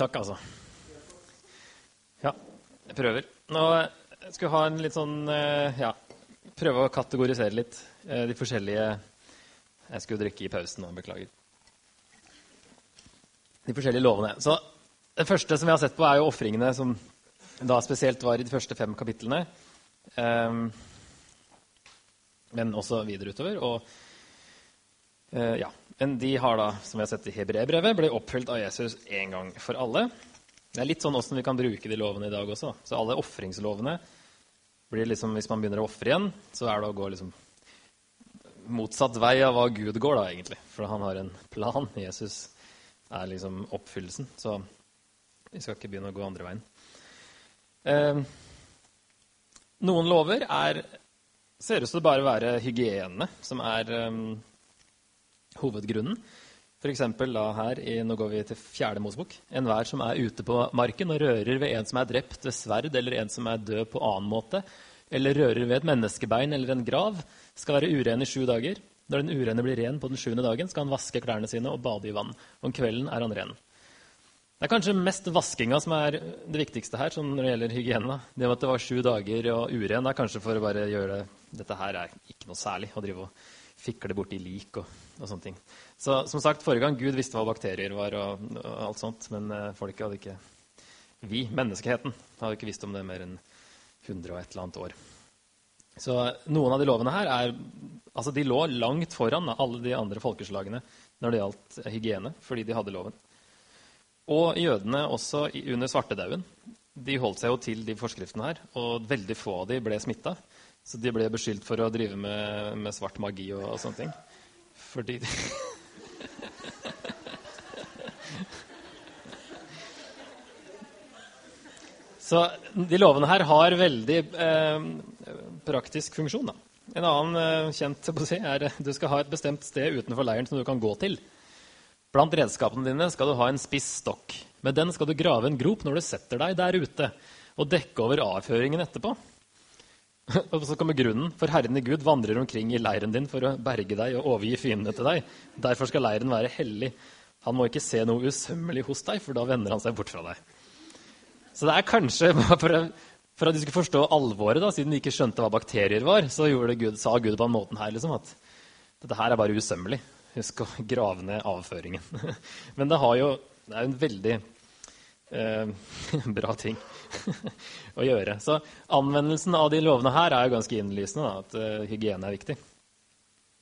Takk, altså. Ja, jeg prøver. Nå skal jeg ha en litt sånn eh, Ja, prøve å kategorisere litt eh, de forskjellige Jeg skulle drikke i pausen nå, beklager. De forskjellige lovene. Så det første som vi har sett på, er jo ofringene, som da spesielt var i de første fem kapitlene. Um, men også videre utover. Og uh, ja, men de har da, som vi har sett i Hebreerbrevet, ble oppfylt av Jesus en gang for alle. Det er litt sånn åssen vi kan bruke de lovene i dag også. Så alle ofringslovene blir liksom, Hvis man begynner å ofre igjen, så er det å gå liksom motsatt vei av hva Gud går, da, egentlig. For han har en plan. Jesus er liksom oppfyllelsen. Så vi skal ikke begynne å gå andre veien. Eh, noen lover er, ser ut til å bare være hygiene som er um, hovedgrunnen. F.eks. da her i, Nå går vi til fjerde Mosebok. Enhver som er ute på marken og rører ved en som er drept ved sverd, eller en som er død på annen måte, eller rører ved et menneskebein eller en grav, skal være uren i sju dager. Når den urene blir ren på den sjuende dagen, skal han vaske klærne sine og bade i vann. Om kvelden er han ren. Det er kanskje mest vaskinga som er det viktigste her sånn når det gjelder hygiene. Det at det var sju dager og uren, er kanskje for å bare gjøre det Dette her er ikke noe særlig. å drive og fikle borti lik og, og, sånne ting. Så som sagt, Forrige gang Gud visste hva bakterier var, og, og alt sånt, men uh, folket hadde ikke Vi, menneskeheten, hadde ikke visst om det mer enn 100 og et eller annet år. Så noen av de lovene her er, altså de lå langt foran alle de andre folkeslagene når det gjaldt hygiene, fordi de hadde loven. Og jødene også under svartedauden. De holdt seg jo til de forskriftene her, og veldig få av de ble smitta. Så de ble beskyldt for å drive med, med svart magi og, og sånne ting. Fordi Så de lovene her har veldig eh, praktisk funksjon. Da. En annen eh, kjent si, er at du skal ha et bestemt sted utenfor leiren som du kan gå til. Blant redskapene dine skal du ha en spiss stokk. Med den skal du grave en grop når du setter deg der ute, og dekke over avføringen etterpå. Og så kommer grunnen. For Herren i Gud vandrer omkring i leiren din for å berge deg og overgi fiendene til deg. Derfor skal leiren være hellig. Han må ikke se noe usømmelig hos deg, for da vender han seg bort fra deg. Så det er kanskje for, for at de skulle forstå alvoret, da, siden de ikke skjønte hva bakterier var, så Gud, sa Gud på en måte her liksom, at dette her er bare usømmelig. Husk å grave ned avføringen. Men det, jo, det er jo en veldig eh, bra ting å gjøre. Så anvendelsen av de lovene her er jo ganske innlysende, da, at uh, hygiene er viktig.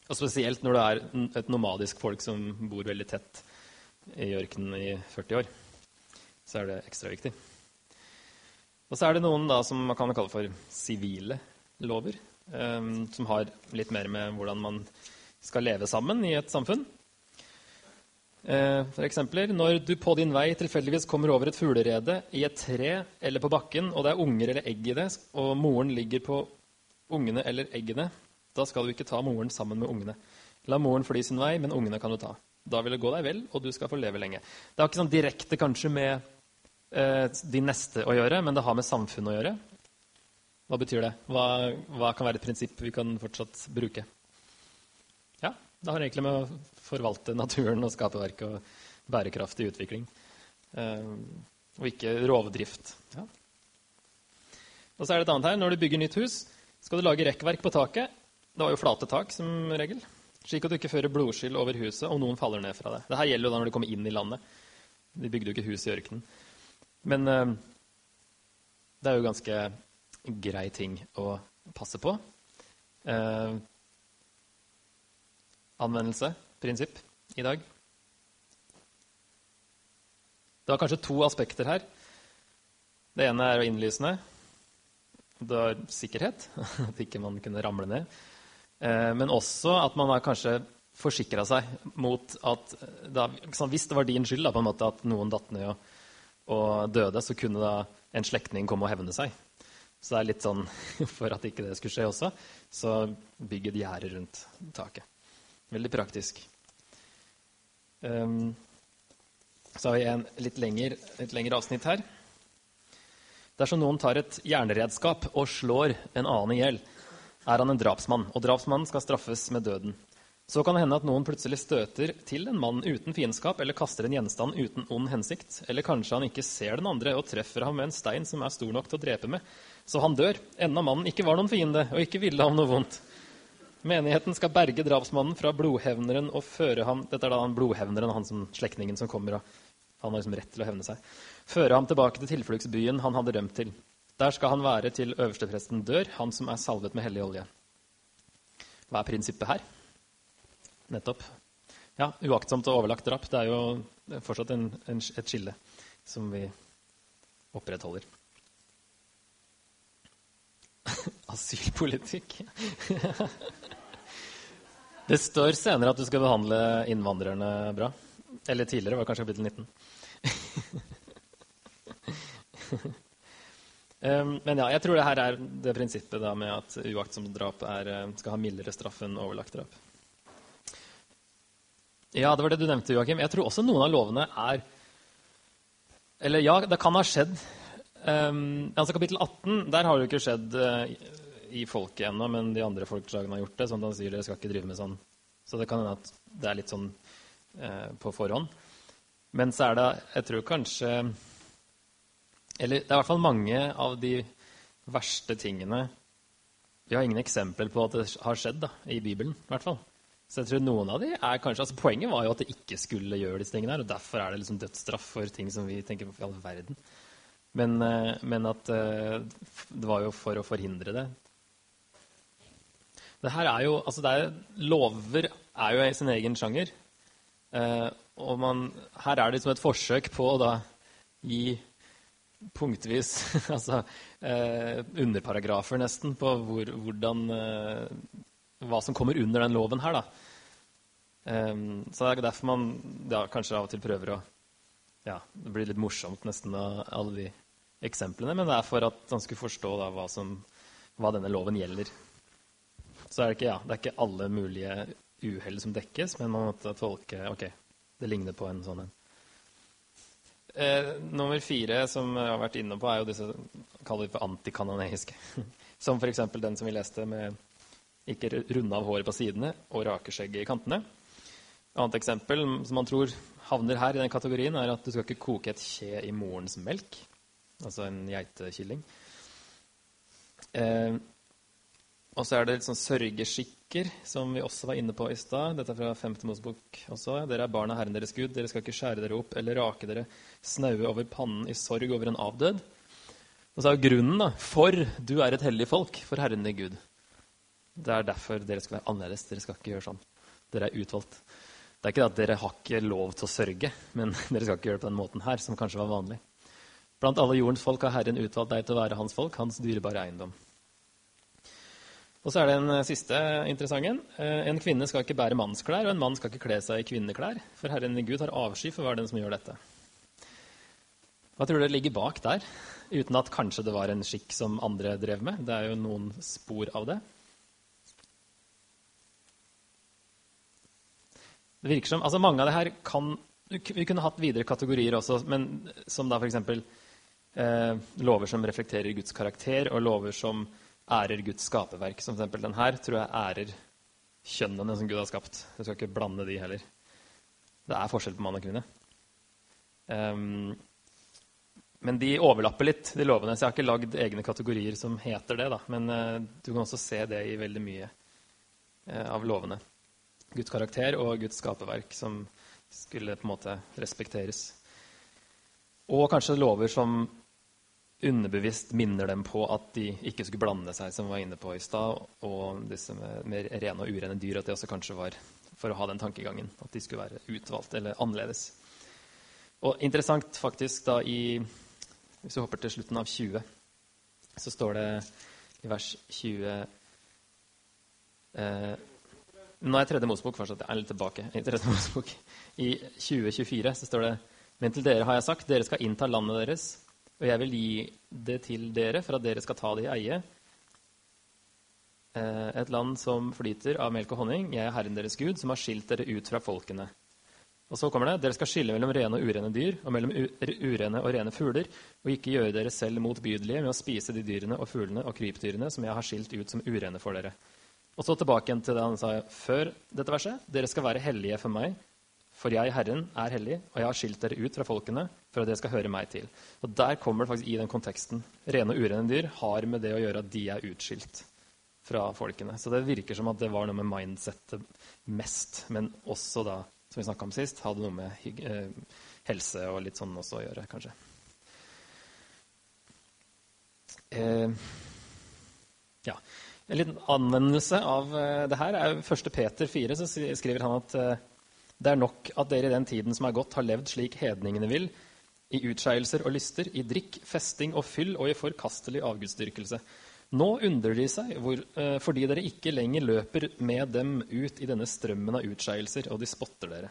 Og spesielt når det er et nomadisk folk som bor veldig tett i ørkenen i 40 år. Så er det ekstra viktig. Og så er det noen da, som man kan kalle for sivile lover, um, som har litt mer med hvordan man skal leve sammen i et samfunn. Uh, for eksempler, når du på din vei tilfeldigvis kommer over et fuglerede i et tre eller på bakken, og det er unger eller egg i det, og moren ligger på ungene eller eggene, da skal du ikke ta moren sammen med ungene. La moren fly sin vei, men ungene kan du ta. Da vil det gå deg vel, og du skal få leve lenge. Det har ikke sånn direkte kanskje med Eh, de neste å gjøre, men det har med samfunnet å gjøre. Hva betyr det? Hva, hva, kan være et prinsipp vi kan fortsatt bruke? Det har egentlig med å forvalte naturen og skaperverket og bærekraftig utvikling. Eh, og ikke rovdrift. Ja. Og så er det et annet her. Når du bygger nytt hus, skal du lage rekkverk på taket. Det var jo flate tak som regel. Slik at du ikke fører blodskyll over huset om noen faller ned fra det. Dette gjelder jo da når du kommer inn i landet. De bygde jo ikke hus i ørkenen. Men uh, det er jo ganske grei ting å passe på. Uh, anvendelse, prinsipp, i dag. Det var kanskje to aspekter her. Det ene er innlysende. Det er sikkerhet, at ikke man kunne ramle ned. Uh, men også at man har kanskje forsikra seg mot at da, Hvis det var din skyld da, måte, at noen datt ned og og døde, så kunne da en slektning komme og hevne seg. Så det er litt sånn for at ikke det skulle skje også, så bygg et gjerde rundt taket. Veldig praktisk. Um, så har vi en litt lengre, et lengre avsnitt her. Dersom noen tar et jernredskap og slår en annen i hjel, er han en drapsmann, og drapsmannen skal straffes med døden. Så kan det hende at noen plutselig støter til en mann uten fiendskap eller kaster en gjenstand uten ond hensikt. Eller kanskje han ikke ser den andre og treffer ham med en stein som er stor nok til å drepe med, så han dør, enda mannen ikke var noen fiende og ikke ville ham noe vondt. Menigheten skal berge drapsmannen fra blodhevneren og føre ham Dette er da han blodhevneren, han som slektningen som kommer. Han har liksom rett til å hevne seg. Føre ham tilbake til tilfluktsbyen han hadde rømt til. Der skal han være til øverstepresten dør, han som er salvet med hellig olje. Hva er prinsippet her? Nettopp. Ja, uaktsomt og overlagt drap. Det er jo fortsatt en, en, et skille som vi opprettholder. Asylpolitikk. det står senere at du skal behandle innvandrerne bra. Eller tidligere, var kanskje kapittel 19. um, men ja, jeg tror det her er det prinsippet da, med at uaktsomt drap er, eh, skal ha mildere straff enn overlagt drap. Ja, det var det du nevnte, Joakim. Jeg tror også noen av lovene er Eller ja, det kan ha skjedd. Um, altså Kapittel 18 der har det jo ikke skjedd uh, i folket ennå, men de andre folkeslagene har gjort det. sånn at han sier dere skal ikke drive med sånn. Så det kan hende at det er litt sånn uh, på forhånd. Men så er det Jeg tror kanskje Eller det er i hvert fall mange av de verste tingene Vi har ingen eksempel på at det har skjedd da, i Bibelen. i hvert fall. Så jeg tror noen av de er kanskje, altså Poenget var jo at det ikke skulle gjøre disse tingene. her, og Derfor er det liksom dødsstraff for ting som vi tenker på i all verden. Men, eh, men, at eh, det var jo for å forhindre det. Det her er jo, altså er, Lover er jo sin egen sjanger. Eh, og man, her er det liksom et forsøk på å da gi punktvis altså underparagrafer nesten på hvor, hvordan hva som kommer under den loven her. da. så det er derfor man ja, kanskje av og til prøver å ja, Det blir litt morsomt nesten av alle de eksemplene, men det er for at man skulle forstå da, hva, som, hva, denne loven gjelder. Så er det ikke, ja, det er ikke alle mulige uhell som dekkes, men man måtte tolke Ok, det ligner på en sånn en. Eh, nummer fire som jeg har vært inne på, er jo disse kaller vi for antikanoneiske. Som f.eks. den som vi leste med ikke runde av håret på sidene og rake skjegget i kantene. Et annet eksempel som man tror havner her i den kategorien, er at du skal ikke koke et kje i morens melk. Altså en geitekilling. Eh, og så er det litt sånn sørgeskikker, som vi også var inne på i stad. Dette er fra 5. Mosebok også. Dere er barn av Herren deres Gud. Dere skal ikke skjære dere opp eller rake dere snaue over pannen i sorg over en avdød. Og så er grunnen da, for du er et hellig folk for Herren din Gud. Det er derfor dere skal være annerledes. Dere skal ikke gjøre sånn. Dere er utvalgt. Det er ikke det at dere har ikke lov til å sørge, men dere skal ikke gjøre det på den måten her, som kanskje var vanlig. Blant alle jordens folk har Herren utvalgt deg til å være hans folk, hans dyrebare eiendom. Og så er det en eh, siste interessant en. Eh, en kvinne skal ikke bære mannsklær, og en mann skal ikke kle seg i kvinneklær, for Herren Gud har avsky for hver den som gjør dette. Hva tror dere ligger bak der, uten at kanskje det var en skikk som andre drev med? Det er jo noen spor av det. Det virker som, altså Mange av det her kan Vi kunne hatt videre kategorier også, men som da f.eks. Eh, lover som reflekterer Guds karakter, og lover som ærer Guds skaperverk. Som f.eks. den her tror jeg ærer kjønnene som Gud har skapt. Jeg skal ikke blande de heller. Det er forskjell på mann og kvinne. Um, men de overlapper litt, de lovene. Så jeg har ikke lagd egne kategorier som heter det. Da. Men uh, du kan også se det i veldig mye uh, av lovene. Guds karakter og Guds skaperverk som skulle på en måte respekteres. Og kanskje lover som underbevisst minner dem på at de ikke skulle blande seg, som vi var inne på i stad, og disse med rene og urene dyr, at det også kanskje var for å ha den tankegangen, at de skulle være utvalgt eller annerledes. Og interessant faktisk da i Hvis vi hopper til slutten av 20, så står det i vers 20 eh, nå er jeg tredje Mosebok fortsatt. Jeg er litt tilbake. I tredje Mosebok. I 2024 så står det Men til dere har jeg sagt, dere skal innta landet deres, og jeg vil gi det til dere for at dere skal ta det i eie. Eh, et land som flyter av melk og honning. Jeg er Herren deres Gud, som har skilt dere ut fra folkene. Og så kommer det, Dere skal skille mellom rene og urene dyr og mellom urene og rene fugler, og ikke gjøre dere selv motbydelige med å spise de dyrene og fuglene og krypdyrene som jeg har skilt ut som urene for dere. Og så tilbake igjen til det han sa før dette verset. Dere skal være hellige for meg, for jeg, Herren, er hellig, og jeg har skilt dere ut fra folkene for at dere skal høre meg til. Og Der kommer det faktisk i den konteksten. Rene og urene dyr har med det å gjøre at de er utskilt fra folkene. Så det virker som at det var noe med mindsettet mest, men også da, som vi snakka om sist, hadde noe med eh, helse og litt sånn også å gjøre, kanskje. Eh, ja. En liten anvendelse av eh, det her er 1. Peter 4. Så skriver han at eh, det er nok at dere i den tiden som er gått, har levd slik hedningene vil, i utskeielser og lyster, i drikk, festing og fyll og i forkastelig avgudsdyrkelse. Nå undrer de seg hvor, fordi dere ikke lenger løper med dem ut i denne strømmen av utskeielser, og de spotter dere.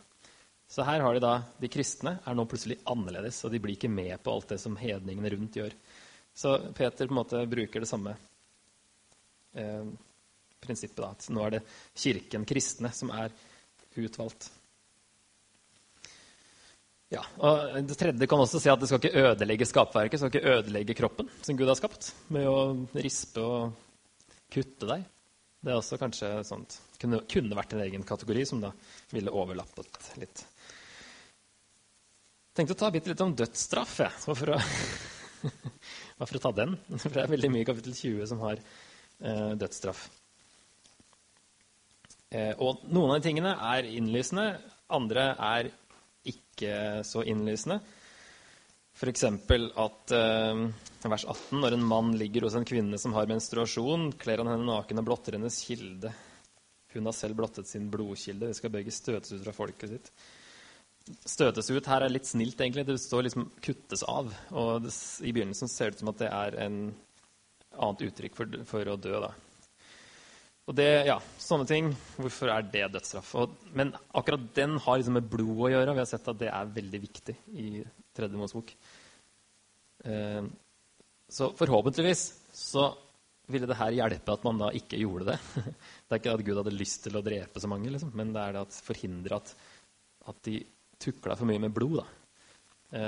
Så her har de da, de kristne er nå plutselig annerledes, og de blir ikke med på alt det som hedningene rundt gjør. Så Peter på en måte bruker det samme eh, prinsippet. Da, at nå er det kirken, kristne, som er utvalgt. Ja, og Det tredje kan også si at det skal ikke ødelegge skapverket, skal ikke ødelegge kroppen som Gud har skapt, med å rispe og kutte deg. Det er også kanskje sånt, kunne, kunne vært en egen kategori som da ville overlappet litt. Jeg tenkte å ta litt om dødsstraff. Ja. For å for å ta den. For det er veldig mye i kapittel 20 som har eh, dødsstraff. Eh, og noen av de tingene er innlysende, andre er ikke så innlysende. F.eks. at eh, vers 18, når en mann ligger hos en kvinne som har menstruasjon, kler han henne naken og blotter hennes kilde. Hun har selv blottet sin blodkilde. Det skal begge støtes ut fra folket sitt støtes ut her er litt snilt, egentlig. Det står liksom 'kuttes av'. Og det, i begynnelsen ser det ut som at det er en annet uttrykk for, for å dø. da. Og det, ja, Sånne ting. Hvorfor er det dødsstraff? Og, men akkurat den har liksom med blod å gjøre. Vi har sett at det er veldig viktig i Tredje Mosebok. Eh, så forhåpentligvis så ville det her hjelpe at man da ikke gjorde det. Det er ikke at Gud hadde lyst til å drepe så mange, liksom, men det er det at forhindre at, at de tukla for mye med blod. Da.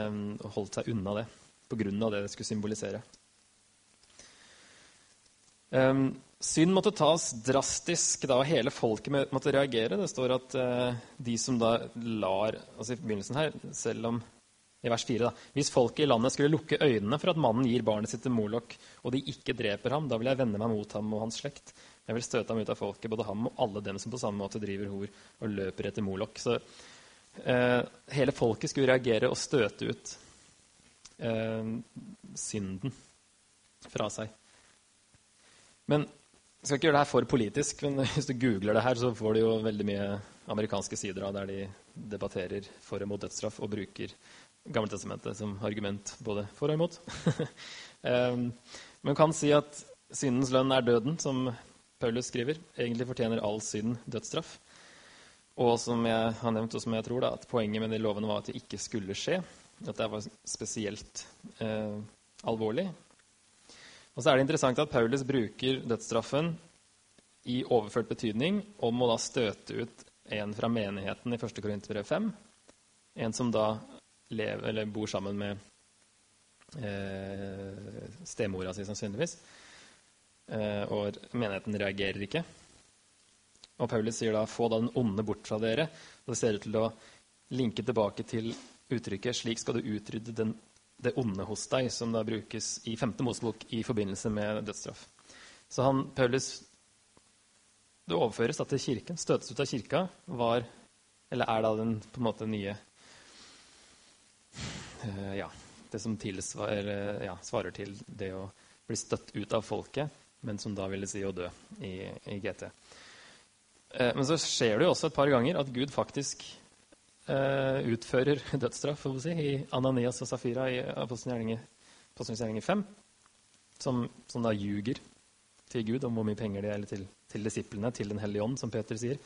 Um, og holdt seg unna det pga. det det skulle symbolisere. Um, synd måtte tas drastisk, da, hele folket måtte reagere. Det står at eh, de som da lar altså I begynnelsen her, selv om i vers 4, da, Hvis folket i landet skulle lukke øynene for at mannen gir barnet sitt til Molok, og de ikke dreper ham, da vil jeg vende meg mot ham og hans slekt. Jeg vil støte ham ut av folket, både ham og alle dem som på samme måte driver hor og løper etter Molok. Så eh, hele folket skulle reagere og støte ut eh, synden fra seg. Men jeg skal ikke gjøre det her for politisk, men hvis du googler det her, så får du jo veldig mye amerikanske sider av der de debatterer for og mot dødsstraff og bruker Gammeltestamentet som argument både for og imot. men kan si at syndens lønn er døden, som Paulus skriver. Egentlig fortjener all synd dødsstraff. Og som jeg har nevnt, og som jeg tror da, at poenget med de lovene var at det ikke skulle skje. At det var spesielt eh, alvorlig. Og så er det interessant at Paulus bruker dødsstraffen i overført betydning om å da støte ut en fra menigheten i 1. Korinterbrev 5. En som da lever, eller bor sammen med eh, stemora si, sannsynligvis. Eh, og menigheten reagerer ikke. Og Paulus sier da 'få da den onde bort fra dere'. Og det ser ut til å linke tilbake til uttrykket 'slik skal du utrydde den, det onde hos deg', som da brukes i 5. Mosebok i forbindelse med dødsstraff. Så han, Paulus Det overføres da til kirken. Støtes ut av kirka var, eller er da den på en måte nye uh, Ja, det som tilsvarer, ja, svarer til det å bli støtt ut av folket, men som da ville si å dø i, i GT. Uh, men så skjer det jo også et par ganger at Gud faktisk utfører dødsstraff si, i Ananias og Safira i Apostelens gjerninger 5, som, som, da ljuger til Gud om hvor mye penger de eller til, til disiplene, til Den hellige ånd, som Peter sier,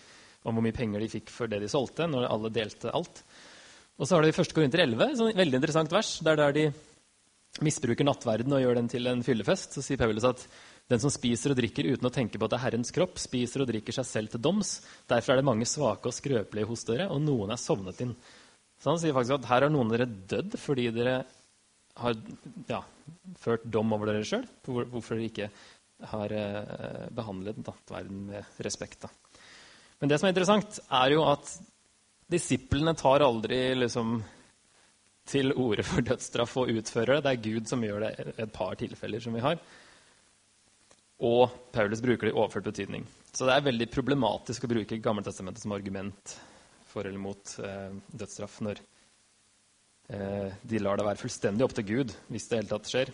om hvor mye penger de fikk for det de solgte, når alle delte alt. Og så har det i 1. Korinter 11 et veldig interessant vers, der, der de misbruker nattverden og gjør den til en fyllefest. Så sier Paulus at den som spiser og drikker uten å tenke på at det er Herrens kropp, spiser og drikker seg selv til doms. Derfor er det mange svake og skrøpelige hos dere, og noen er sovnet inn. Så han sier faktisk at her har noen av dere dødd fordi dere har ja, ført dom over dere sjøl. Hvorfor dere ikke har eh, behandlet nattverden med respekt. Da. Men det som er interessant, er jo at disiplene tar aldri liksom, til orde for dødsstraff og utfører det. Det er Gud som gjør det i et par tilfeller som vi har. Og Paulus bruker det i overført betydning. Så det er veldig problematisk å bruke Gammeltestamentet som argument for eller mot eh, dødsstraff når eh, de lar det være fullstendig opp til Gud hvis det i hele tatt skjer.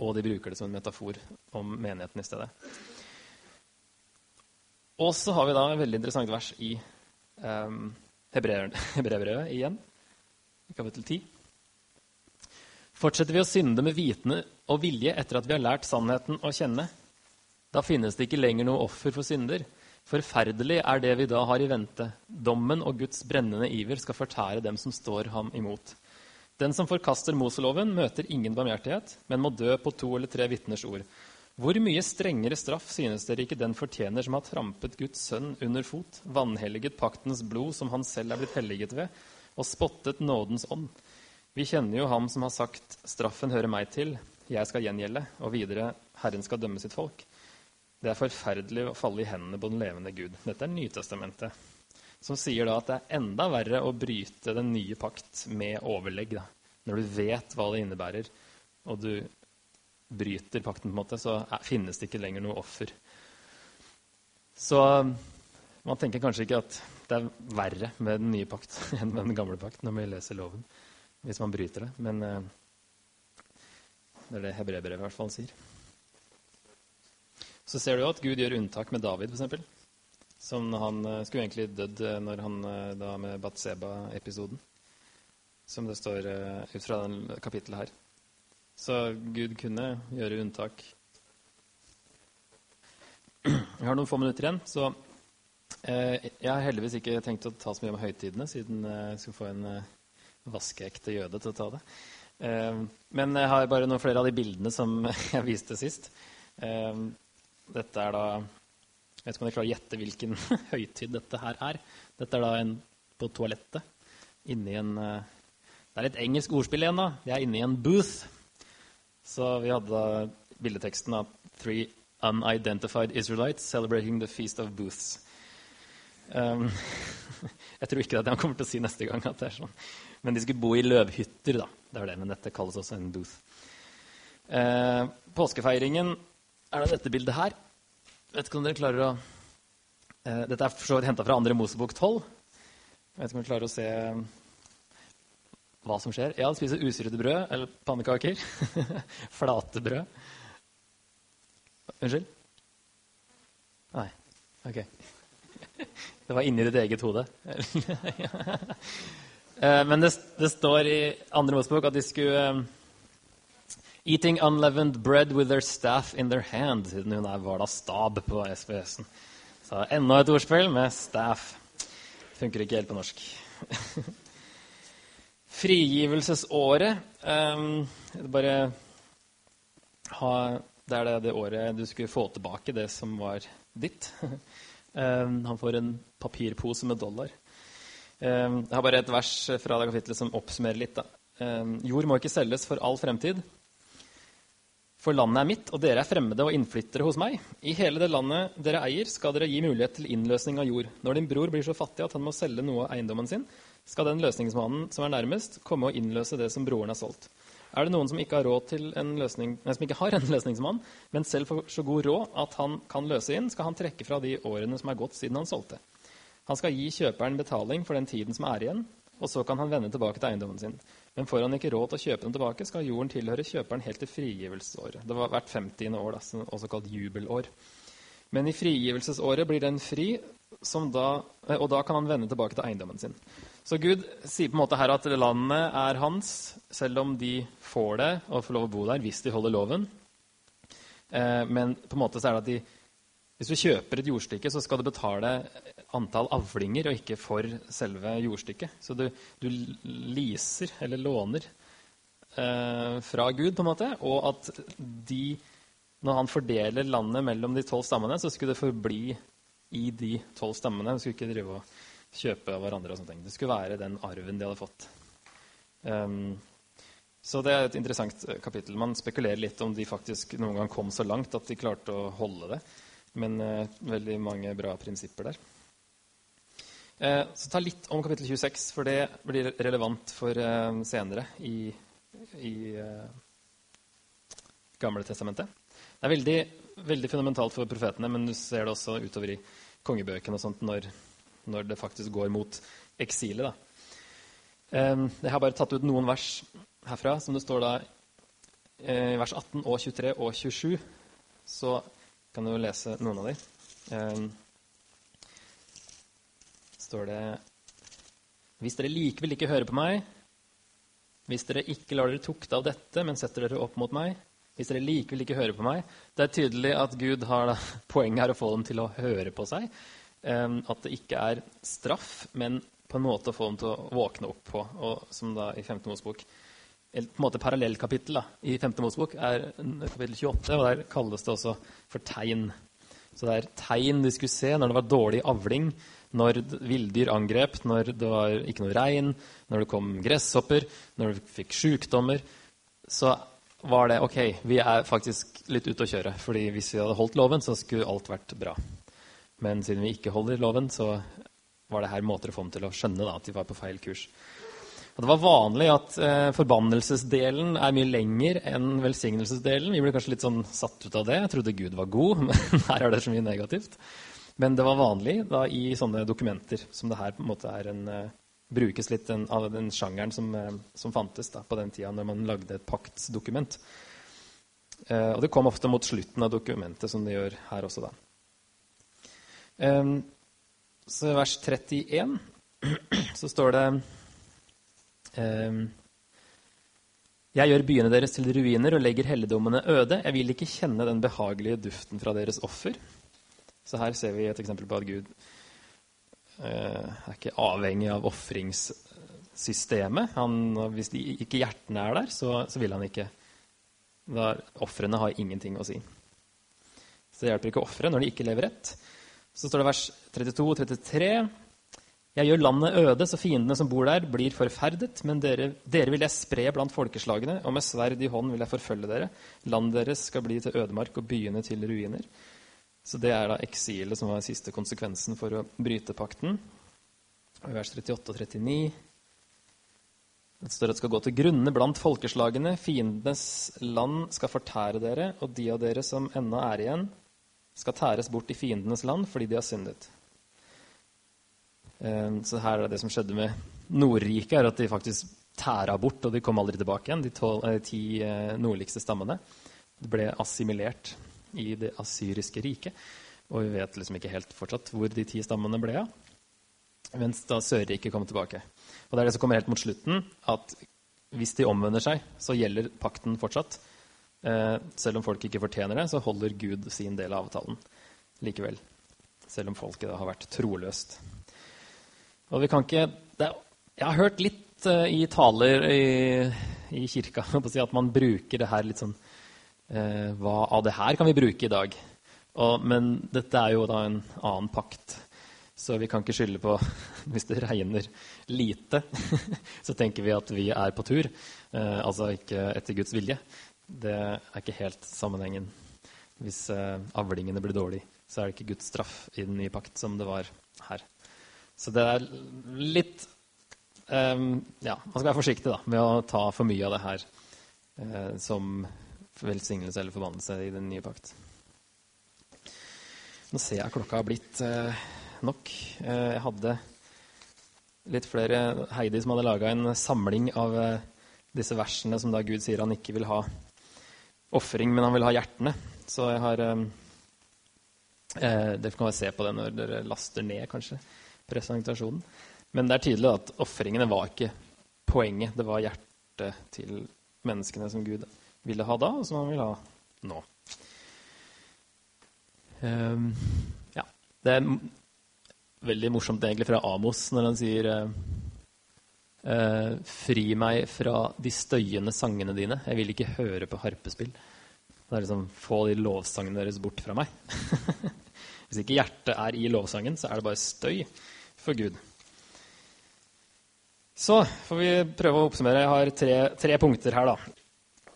Og de bruker det som en metafor om menigheten i stedet. Og så har vi da et veldig interessant vers i eh, Hebreerbrevet igjen, kapittel 10. Fortsetter vi å synde med vitende og vilje etter at vi har lært sannheten å kjenne, da finnes det ikke lenger noe offer for synder. Forferdelig er det vi da har i vente. Dommen og Guds brennende iver skal fortære dem som står ham imot. Den som forkaster Moseloven, møter ingen barmhjertighet, men må dø på to eller tre vitners ord. Hvor mye strengere straff synes dere ikke den fortjener som har trampet Guds sønn under fot, vanhelliget paktens blod som han selv er blitt helliget ved, og spottet nådens ånd? Vi kjenner jo ham som har sagt 'straffen hører meg til, jeg skal gjengjelde', og videre 'Herren skal dømme sitt folk'. Det er forferdelig å falle i hendene på den levende Gud. Dette er Nytestamentet, som sier da at det er enda verre å bryte den nye pakt med overlegg. Da. Når du vet hva det innebærer, og du bryter pakten, på en måte, så finnes det ikke lenger noe offer. Så man tenker kanskje ikke at det er verre med den nye pakt enn med den gamle pakt når vi leser loven hvis man bryter det. Men uh, det er det hebreerbrevet i hvert fall sier. Så ser du jo at Gud gjør unntak med David, f.eks. Som han uh, skulle egentlig dødd uh, når han da med Batseba-episoden. Som det står ut fra den kapittelet her. Så Gud kunne gjøre unntak. Jeg har noen få minutter igjen, så jeg har heldigvis ikke tenkt å ta så mye om høytidene, siden jeg skal få en vaskeekte jøde til å ta det. Eh, men jeg har bare noen flere av de bildene som jeg viste sist. Eh, dette er da Jeg vet ikke om dere klarer å gjette hvilken høytid dette her er. Dette er da en på toalettet inni en eh, Det er et engelsk ordspill igjen, da. Vi er inni en booth. Så vi hadde da bildeteksten av 'Three unidentified Israelites celebrating the feast of booths'. Um, jeg tror ikke det er det han kommer til å si neste gang. at det er sånn. Men de skulle bo i løvhytter, da. Det er det, men dette kalles også en booth. Uh, påskefeiringen er da dette bildet her. Vet ikke om dere klarer å uh, Dette er for så vidt henta fra andre Mosebok 12. Vet ikke om dere klarer å se eh, hva som skjer. Ja, spiser usyrede brød eller pannekaker. Flate brød. Unnskyld? Nei. Ok. Det var inni ditt eget hode. Eh, men det, det, står i andre Mosebok at de skulle um, Eating unleavened bread with their staff in their hand. Siden hun var da stab på SVS-en. Så enda et ordspill med staff. Funker ikke helt på norsk. Frigivelsesåret um, bare ha, Det er det, det, året du skulle få tilbake det som var ditt. Um, han får en papirpose med dollar. Ehm, jeg har bare et vers fra det kapittelet som oppsummerer litt. Da. Ehm, jord må ikke selges for all fremtid. For landet er mitt, og dere er fremmede og innflyttere hos meg. I hele det landet dere eier, skal dere gi mulighet til innløsning av jord. Når din bror blir så fattig at han må selge noe av eiendommen sin, skal den løsningsmannen som er nærmest, komme og innløse det som broren har solgt. Er det noen som ikke har, en løsning, som ikke har en løsningsmann, men selv får så god råd at han kan løse inn, skal han trekke fra de årene som er gått siden han solgte. Han skal gi kjøperen betaling for den tiden som er igjen, og så kan han vende tilbake til eiendommen sin. Men får han ikke råd til å kjøpe den tilbake, skal jorden tilhøre kjøperen helt til frigivelsesåret. Det var hvert 50. år, da, også kalt jubelår. Men i frigivelsesåret blir den fri, da, eh, og da kan han vende tilbake til eiendommen sin. Så Gud sier på en måte her at landet er hans, selv om de får det og får lov å bo der hvis de holder loven. Eh, men på en måte så er det at de, hvis du kjøper et jordstykke, så skal du betale antall avlinger og ikke for selve jordstykket. Så du, du leaser, eller låner, eh, fra Gud, på en måte, og at de Når han fordeler landet mellom de tolv stammene, så skulle det forbli i de tolv stammene. De skulle ikke drive og kjøpe av hverandre. og sånne ting. Det skulle være den arven de hadde fått. Um, Så det er et interessant eh, kapittel. Man spekulerer litt om de faktisk noen gang kom så langt at de klarte å holde det. Men uh, veldig mange bra prinsipper der. Uh, så ta litt om kapittel 26, for det blir relevant for uh, senere i, i Gamle testamentet. Det er veldig, veldig, fundamentalt for profetene, men du ser det også utover i kongebøkene og sånt når, når det faktisk går mot eksilet. Da. Eh, jeg har bare tatt ut noen vers herfra, som det står da eh, i vers 18 og 23 og 27, så kan du lese noen av dem. Eh, står det Hvis dere likevel ikke hører på meg, hvis dere ikke lar dere tukte av dette, men setter dere opp mot meg, hvis dere likevel ikke hører på meg Det er tydelig at Gud har poenget her å få dem til å høre på seg. At det ikke er straff, men på en måte å få dem til å våkne opp på. Og som da i 5. Mosebok eller på en måte parallellkapittel i 5. Mosebok er kapittel 28, og der kalles det også for tegn. Så det er tegn de skulle se når det var dårlig avling, når villdyr angrep, når det var ikke noe regn, når det kom gresshopper, når du fikk sykdommer. Så var det ok, vi er faktisk litt ute å kjøre. fordi hvis vi hadde holdt loven, så skulle alt vært bra. Men siden vi ikke holder loven, så var det her måter å få dem til å skjønne da, at de var på feil kurs. Og det var vanlig at eh, forbannelsesdelen er mye lenger enn velsignelsesdelen. Vi ble kanskje litt sånn satt ut av det. Jeg trodde Gud var god, men her er det så mye negativt. Men det var vanlig da, i sånne dokumenter som det her på en måte er en, eh, brukes litt en, av den sjangeren som, eh, som fantes da, på den tida når man lagde et paktsdokument. Uh, og det kom ofte mot slutten av dokumentet, som det gjør her også. da. Så i vers 31 så står det jeg gjør byene deres til ruiner og legger helligdommene øde. Jeg vil ikke kjenne den behagelige duften fra deres offer. Så her ser vi et eksempel på at Gud eh, er ikke avhengig av ofringssystemet. hvis de, ikke hjertene er der, så, så vil han ikke. Ofrene har ingenting å si. Så det hjelper ikke ofre når de ikke lever rett. Så står det vers 32 og 33. Jeg gjør landet øde, så fiendene som bor der, blir forferdet. Men dere, dere, vil jeg spre blant folkeslagene, og med sverd i hånd vil jeg forfølge dere. Landet deres skal bli til ødemark og byene til ruiner. Så det er da eksilet som var den siste konsekvensen for å bryte pakten. I vers 38 og 39 det står at det skal gå til grunne blant folkeslagene. Fiendenes land skal fortære dere, og de av dere som ennå er igjen, skal tæres bort i fiendenes land fordi de har syndet. Ehm, så her er det som skjedde med Nordriket, er at de faktisk tæra bort, og de kom aldri tilbake igjen, de eh, ti eh, nordligste stammene. De ble assimilert i det asyriske riket. Og vi vet liksom ikke helt fortsatt hvor de ti stammene ble av. Mens da Sørriket kom tilbake. Og det er det som kommer helt mot slutten, at hvis de omvender seg, så gjelder pakten fortsatt. Eh, selv om folk ikke fortjener det, så holder Gud sin del av avtalen likevel. Selv om folket da har vært troløst. Og vi kan ikke er, Jeg har hørt litt uh, i taler i, i kirka at man bruker det her litt sånn uh, Hva av det her kan vi bruke i dag? Og, men dette er jo da en annen pakt. Så vi kan ikke skylde på Hvis det regner lite, så tenker vi at vi er på tur. Altså ikke etter Guds vilje. Det er ikke helt sammenhengen. Hvis avlingene blir dårlige, så er det ikke Guds straff i den nye pakt som det var her. Så det er litt um, Ja, man skal være forsiktig da, med å ta for mye av det her eh, som velsignelse eller forbannelse i den nye pakt. Nå ser jeg klokka har blitt eh, nok. Uh, jeg hadde litt flere Heidi som hadde laga en samling av disse versene som da Gud sier han ikke vil ha ofring, men han vil ha hjertene. Så jeg har eh, Dere kan bare se på det når dere laster ned, kanskje presentasjonen. Men det er tydelig at ofringene var ikke poenget. Det var hjertet til menneskene som Gud ville ha da, og som han vil ha nå. Um, ja. Det er veldig morsomt egentlig fra Amos når han sier uh, Fri meg fra de støyende sangene dine. Jeg vil ikke høre på harpespill. Det er liksom Få de lovsangene deres bort fra meg. Hvis ikke hjertet er i lovsangen, så er det bare støy for Gud. Så får vi prøve å oppsummere. Jeg har tre, tre, punkter her, da.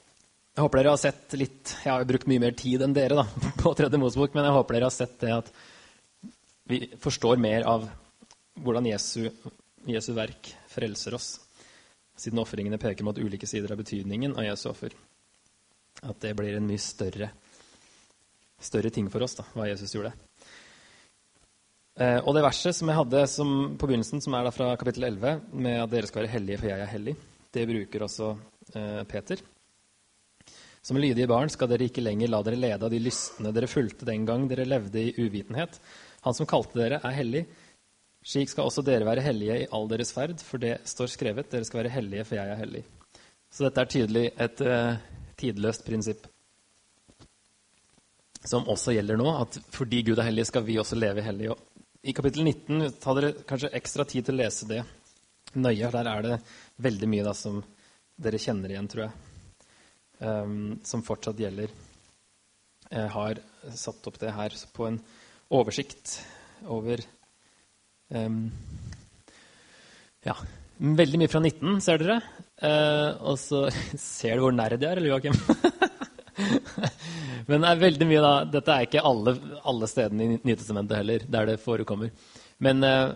Jeg håper dere har sett litt Jeg har jo brukt mye mer tid enn dere da, på Tredje Mosebok, men jeg håper dere har sett det at vi forstår mer av hvordan Jesu, Jesu verk frelser oss. Siden ofringene peker mot ulike sider av betydningen av Jesu offer. At det blir en mye større, større ting for oss, da, hva Jesus gjorde. Eh, og det verset som jeg hadde som, på begynnelsen, som er fra kapittel 11, med at dere skal være hellige, for jeg er hellig, det bruker også eh, Peter. Som lydige barn skal dere ikke lenger la dere lede av de lystne dere fulgte den gang dere levde i uvitenhet. Han som kalte dere, er hellig. Slik skal også dere være hellige i all deres ferd, for det står skrevet, dere skal være hellige, for jeg er hellig. Så dette er tydelig et uh, tidløst prinsipp som også gjelder nå, at fordi Gud er hellig, skal vi også leve hellig. Og i kapittel 19 ta dere kanskje ekstra tid til å lese det nøye. Der er det veldig mye da, som dere kjenner igjen, tror jeg, um, som fortsatt gjelder. Jeg har satt opp det her på en oversikt over um, Ja, veldig mye fra 19, ser dere. Uh, og så ser du hvor nerd jeg er, eller Joakim? Men det er veldig mye da, Dette er ikke alle, alle stedene i Nytestamentet heller, der det forekommer. Men uh,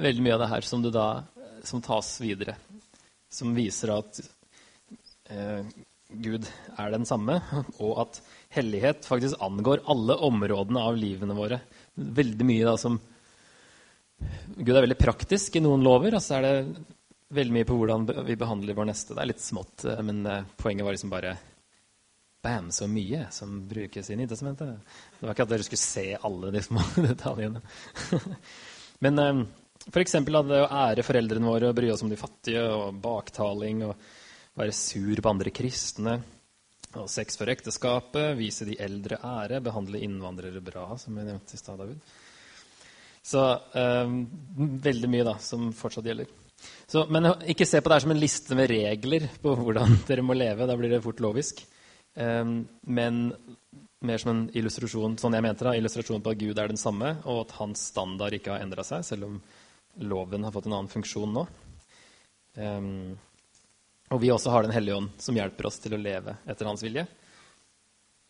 veldig mye av det her som, da, som tas videre, som viser at uh, Gud er den samme, og at hellighet faktisk angår alle områdene av livene våre. Veldig mye da som Gud er veldig praktisk i noen lover, og så er det veldig mye på hvordan vi behandler vår neste. Det er litt smått, eh, men poenget var liksom bare Bam, så mye som brukes i Nytestamentet. Det var ikke at dere skulle se alle de små detaljene. Men um, f.eks. det å ære foreldrene våre og bry oss om de fattige, og baktaling og være sur på andre kristne, og sex for ekteskapet, vise de eldre ære, behandle innvandrere bra, som vi nevnte i stad, David. Så um, veldig mye da, som fortsatt gjelder. Så, men ikke se på det her som en liste med regler på hvordan dere må leve. Da blir det fort lovisk. Ehm, men mer som en illustrasjon sånn jeg mente da, illustrasjon på at Gud er den samme, og at hans standard ikke har endra seg, selv om loven har fått en annen funksjon nå. Um, og vi også har Den hellige ånd, som hjelper oss til å leve etter hans vilje.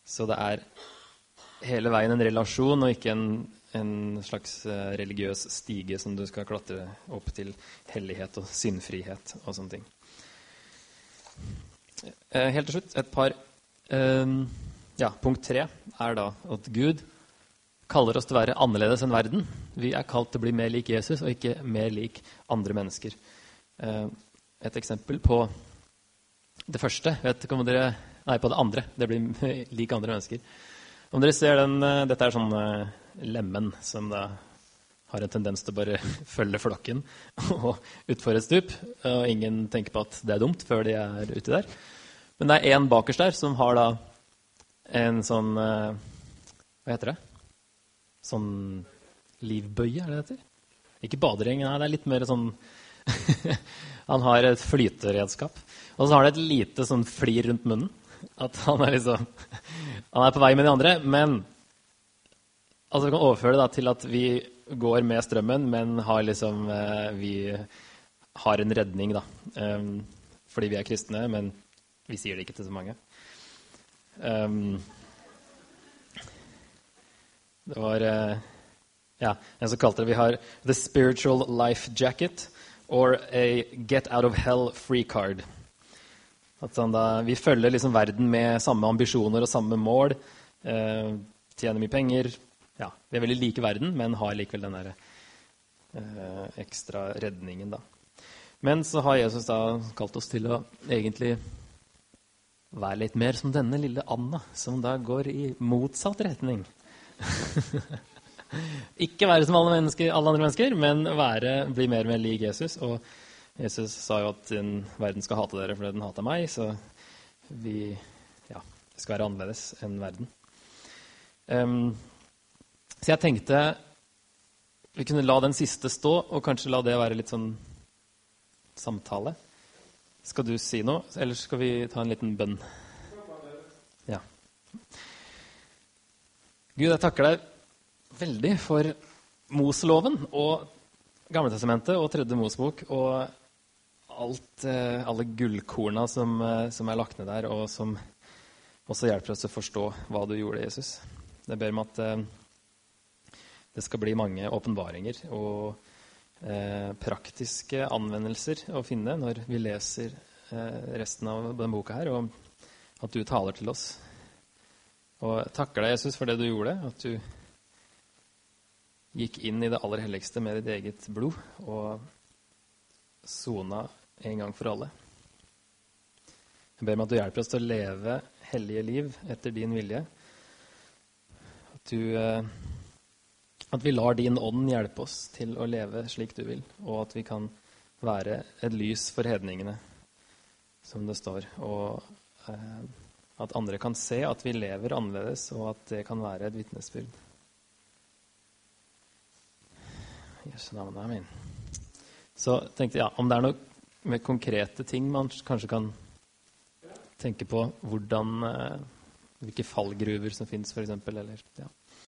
Så det er hele veien en relasjon, og ikke en, en slags uh, religiøs stige som du skal klatre opp til hellighet og syndfrihet og sånne ting. Uh, helt til slutt et par Ehm, ja, punkt tre er da at Gud kaller oss til å være annerledes enn verden. Vi er kalt til å bli mer lik Jesus og ikke mer lik andre mennesker. Et eksempel på det første vet dere, Nei, på det andre. Det blir lik andre mennesker. Om dere ser den, eh, Dette er sånn lemen som da har en tendens til å bare følge flokken og utfor et stup. Og ingen tenker på at det er dumt før de er uti der. Men det er én bakerst der som har da en sånn uh, Hva heter det? Sånn livbøye, er det det heter? Ikke badereng, nei, det er litt mer sånn Han har et flyteredskap. Og så har han et lite sånn flir rundt munnen. At han er liksom Han er på vei med de andre, men Altså, vi kan overføre det da, til at vi går med strømmen, men har liksom uh, Vi har en redning, da. Um, fordi vi er kristne, men vi sier det ikke til så mange. Um, det var uh, ja, en som kalte det Vi har The Spiritual Life Jacket or a Get Out of Hell Free Card. Sånn da, vi følger liksom verden med samme ambisjoner og samme mål. Eh, tjener mye penger. Ja, vi er veldig like verden, men har likevel den der, eh, ekstra redningen. da. Men så har Jesus da kalt oss til å egentlig være litt mer som denne lille Anna, som da går i motsatt retning. ikke være som alle, alle, andre mennesker, men være, bli mer og mer lik Jesus. Og Jesus sa jo at verden skal hate dere fordi den hater meg, så vi ja, skal være annerledes enn verden. Um, så jeg tenkte vi kunne la den siste stå, og kanskje la det være litt sånn samtale. Skal du si noe, eller skal vi ta en liten bønn? Ja. Gud, jeg takker deg veldig for Moseloven og Gamletestamentet og Tredje Mosebok og alt, eh, alle gullkorna som, eh, som, er lagt ned der, og som også hjelper oss å forstå hva du gjorde, Jesus. Jeg ber om at eh, det skal bli mange åpenbaringer og eh, praktiske anvendelser å finne når vi leser eh, resten av denne boka her, og at du taler til oss. Og takker deg, Jesus, for det du gjorde, at du gikk inn i det aller helligste med ditt eget blod og sona en gang for alle. Jeg ber meg at du hjelper oss til å leve hellige liv etter din vilje. At, du, eh, at vi lar din ånd hjelpe oss til å leve slik du vil, og at vi kan være et lys for hedningene, som det står. Og eh, at andre kan se at vi lever annerledes, og at det kan være et vitnesbyrd. Jesu navn. Amen. Så tenkte jeg ja, om det er noe med konkrete ting man kanskje kan tenke på hvordan, eh, hvilke fallgruver som fins, f.eks. Eller ja.